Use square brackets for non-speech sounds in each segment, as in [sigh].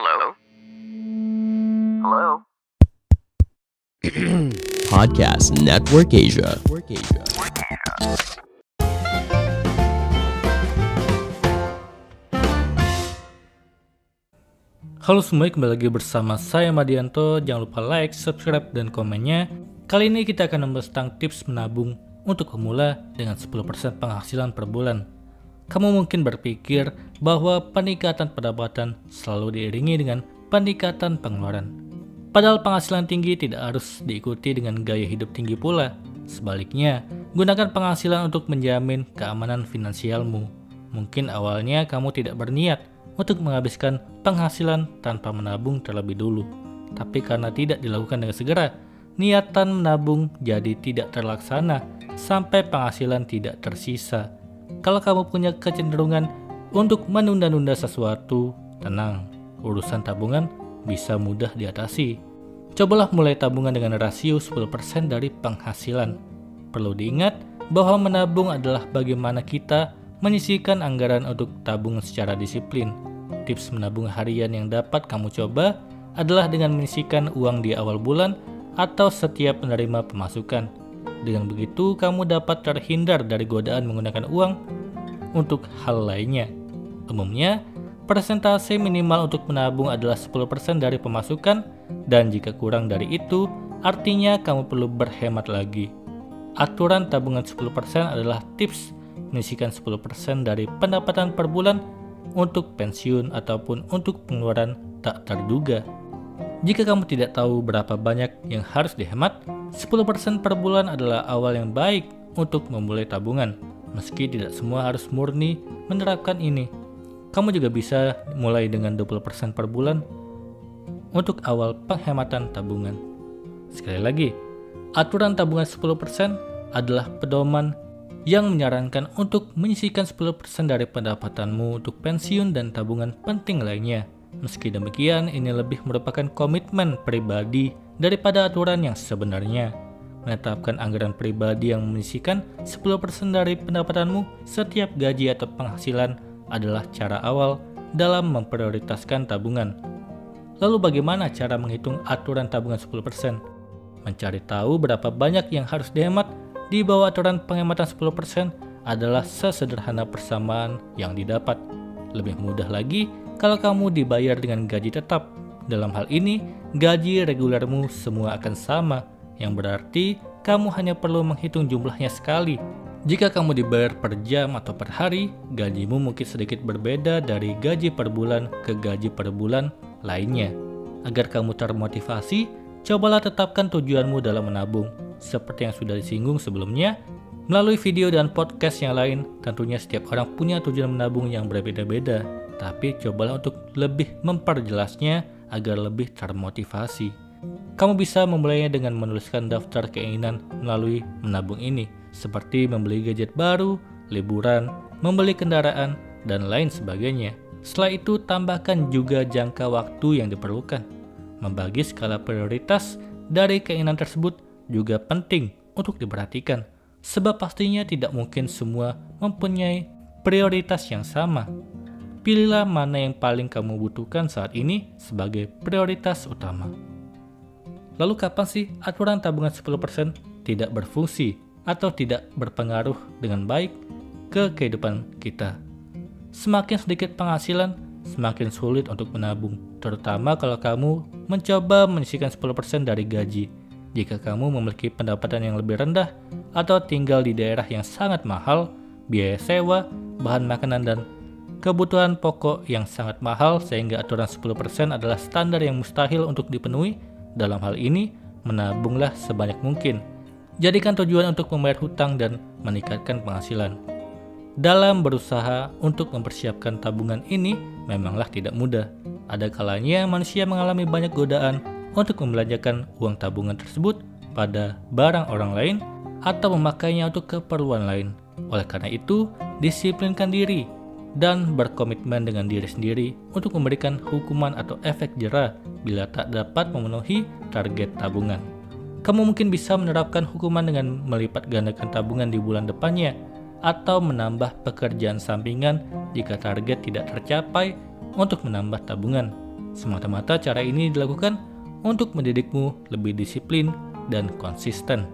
Hello? Hello? [clears throat] Podcast Network Asia. Halo semuanya, kembali lagi bersama saya Madianto. Jangan lupa like, subscribe, dan komennya. Kali ini kita akan membahas tentang tips menabung untuk pemula dengan 10% penghasilan per bulan. Kamu mungkin berpikir bahwa peningkatan pendapatan selalu diiringi dengan peningkatan pengeluaran. Padahal penghasilan tinggi tidak harus diikuti dengan gaya hidup tinggi pula. Sebaliknya, gunakan penghasilan untuk menjamin keamanan finansialmu. Mungkin awalnya kamu tidak berniat untuk menghabiskan penghasilan tanpa menabung terlebih dulu. Tapi karena tidak dilakukan dengan segera, niatan menabung jadi tidak terlaksana sampai penghasilan tidak tersisa. Kalau kamu punya kecenderungan untuk menunda-nunda sesuatu, tenang, urusan tabungan bisa mudah diatasi. Cobalah mulai tabungan dengan rasio 10% dari penghasilan. Perlu diingat bahwa menabung adalah bagaimana kita menyisihkan anggaran untuk tabungan secara disiplin. Tips menabung harian yang dapat kamu coba adalah dengan menyisihkan uang di awal bulan atau setiap menerima pemasukan. Dengan begitu, kamu dapat terhindar dari godaan menggunakan uang untuk hal lainnya. Umumnya, persentase minimal untuk menabung adalah 10% dari pemasukan dan jika kurang dari itu, artinya kamu perlu berhemat lagi. Aturan tabungan 10% adalah tips menyisihkan 10% dari pendapatan per bulan untuk pensiun ataupun untuk pengeluaran tak terduga. Jika kamu tidak tahu berapa banyak yang harus dihemat, 10% per bulan adalah awal yang baik untuk memulai tabungan. Meski tidak semua harus murni menerapkan ini, kamu juga bisa mulai dengan 20% per bulan untuk awal penghematan tabungan. Sekali lagi, aturan tabungan 10% adalah pedoman yang menyarankan untuk menyisihkan 10% dari pendapatanmu untuk pensiun dan tabungan penting lainnya. Meski demikian, ini lebih merupakan komitmen pribadi daripada aturan yang sebenarnya. Menetapkan anggaran pribadi yang menyisihkan 10% dari pendapatanmu setiap gaji atau penghasilan adalah cara awal dalam memprioritaskan tabungan. Lalu bagaimana cara menghitung aturan tabungan 10%? Mencari tahu berapa banyak yang harus dihemat di bawah aturan penghematan 10% adalah sesederhana persamaan yang didapat. Lebih mudah lagi kalau kamu dibayar dengan gaji tetap. Dalam hal ini, gaji regulermu semua akan sama, yang berarti kamu hanya perlu menghitung jumlahnya sekali. Jika kamu dibayar per jam atau per hari, gajimu mungkin sedikit berbeda dari gaji per bulan ke gaji per bulan lainnya. Agar kamu termotivasi, cobalah tetapkan tujuanmu dalam menabung. Seperti yang sudah disinggung sebelumnya, melalui video dan podcast yang lain, tentunya setiap orang punya tujuan menabung yang berbeda-beda. Tapi cobalah untuk lebih memperjelasnya agar lebih termotivasi. Kamu bisa memulainya dengan menuliskan daftar keinginan melalui menabung ini, seperti membeli gadget baru, liburan, membeli kendaraan, dan lain sebagainya. Setelah itu, tambahkan juga jangka waktu yang diperlukan. Membagi skala prioritas dari keinginan tersebut juga penting untuk diperhatikan, sebab pastinya tidak mungkin semua mempunyai prioritas yang sama. Pilihlah mana yang paling kamu butuhkan saat ini sebagai prioritas utama. Lalu kapan sih aturan tabungan 10% tidak berfungsi atau tidak berpengaruh dengan baik ke kehidupan kita? Semakin sedikit penghasilan, semakin sulit untuk menabung, terutama kalau kamu mencoba menyisihkan 10% dari gaji. Jika kamu memiliki pendapatan yang lebih rendah atau tinggal di daerah yang sangat mahal, biaya sewa, bahan makanan, dan kebutuhan pokok yang sangat mahal sehingga aturan 10% adalah standar yang mustahil untuk dipenuhi. Dalam hal ini, menabunglah sebanyak mungkin. Jadikan tujuan untuk membayar hutang dan meningkatkan penghasilan. Dalam berusaha untuk mempersiapkan tabungan ini memanglah tidak mudah. Ada kalanya manusia mengalami banyak godaan untuk membelanjakan uang tabungan tersebut pada barang orang lain atau memakainya untuk keperluan lain. Oleh karena itu, disiplinkan diri dan berkomitmen dengan diri sendiri untuk memberikan hukuman atau efek jerah bila tak dapat memenuhi target tabungan. Kamu mungkin bisa menerapkan hukuman dengan melipat gandakan tabungan di bulan depannya atau menambah pekerjaan sampingan jika target tidak tercapai untuk menambah tabungan. Semata-mata cara ini dilakukan untuk mendidikmu lebih disiplin dan konsisten.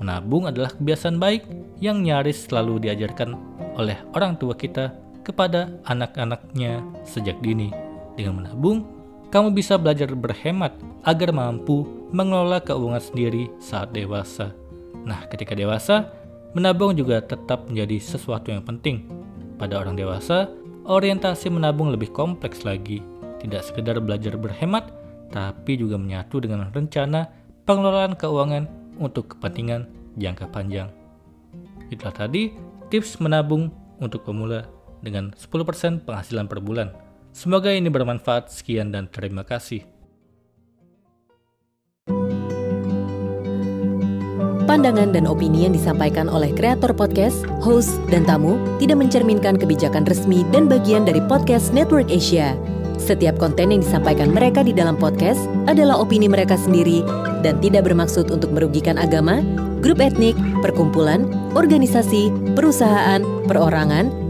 Menabung adalah kebiasaan baik yang nyaris selalu diajarkan oleh orang tua kita kepada anak-anaknya sejak dini. Dengan menabung, kamu bisa belajar berhemat agar mampu mengelola keuangan sendiri saat dewasa. Nah, ketika dewasa, menabung juga tetap menjadi sesuatu yang penting. Pada orang dewasa, orientasi menabung lebih kompleks lagi. Tidak sekedar belajar berhemat, tapi juga menyatu dengan rencana pengelolaan keuangan untuk kepentingan jangka panjang. Itulah tadi tips menabung untuk pemula dengan 10% penghasilan per bulan. Semoga ini bermanfaat. Sekian dan terima kasih. Pandangan dan opini yang disampaikan oleh kreator podcast, host, dan tamu tidak mencerminkan kebijakan resmi dan bagian dari podcast Network Asia. Setiap konten yang disampaikan mereka di dalam podcast adalah opini mereka sendiri dan tidak bermaksud untuk merugikan agama, grup etnik, perkumpulan, organisasi, perusahaan, perorangan,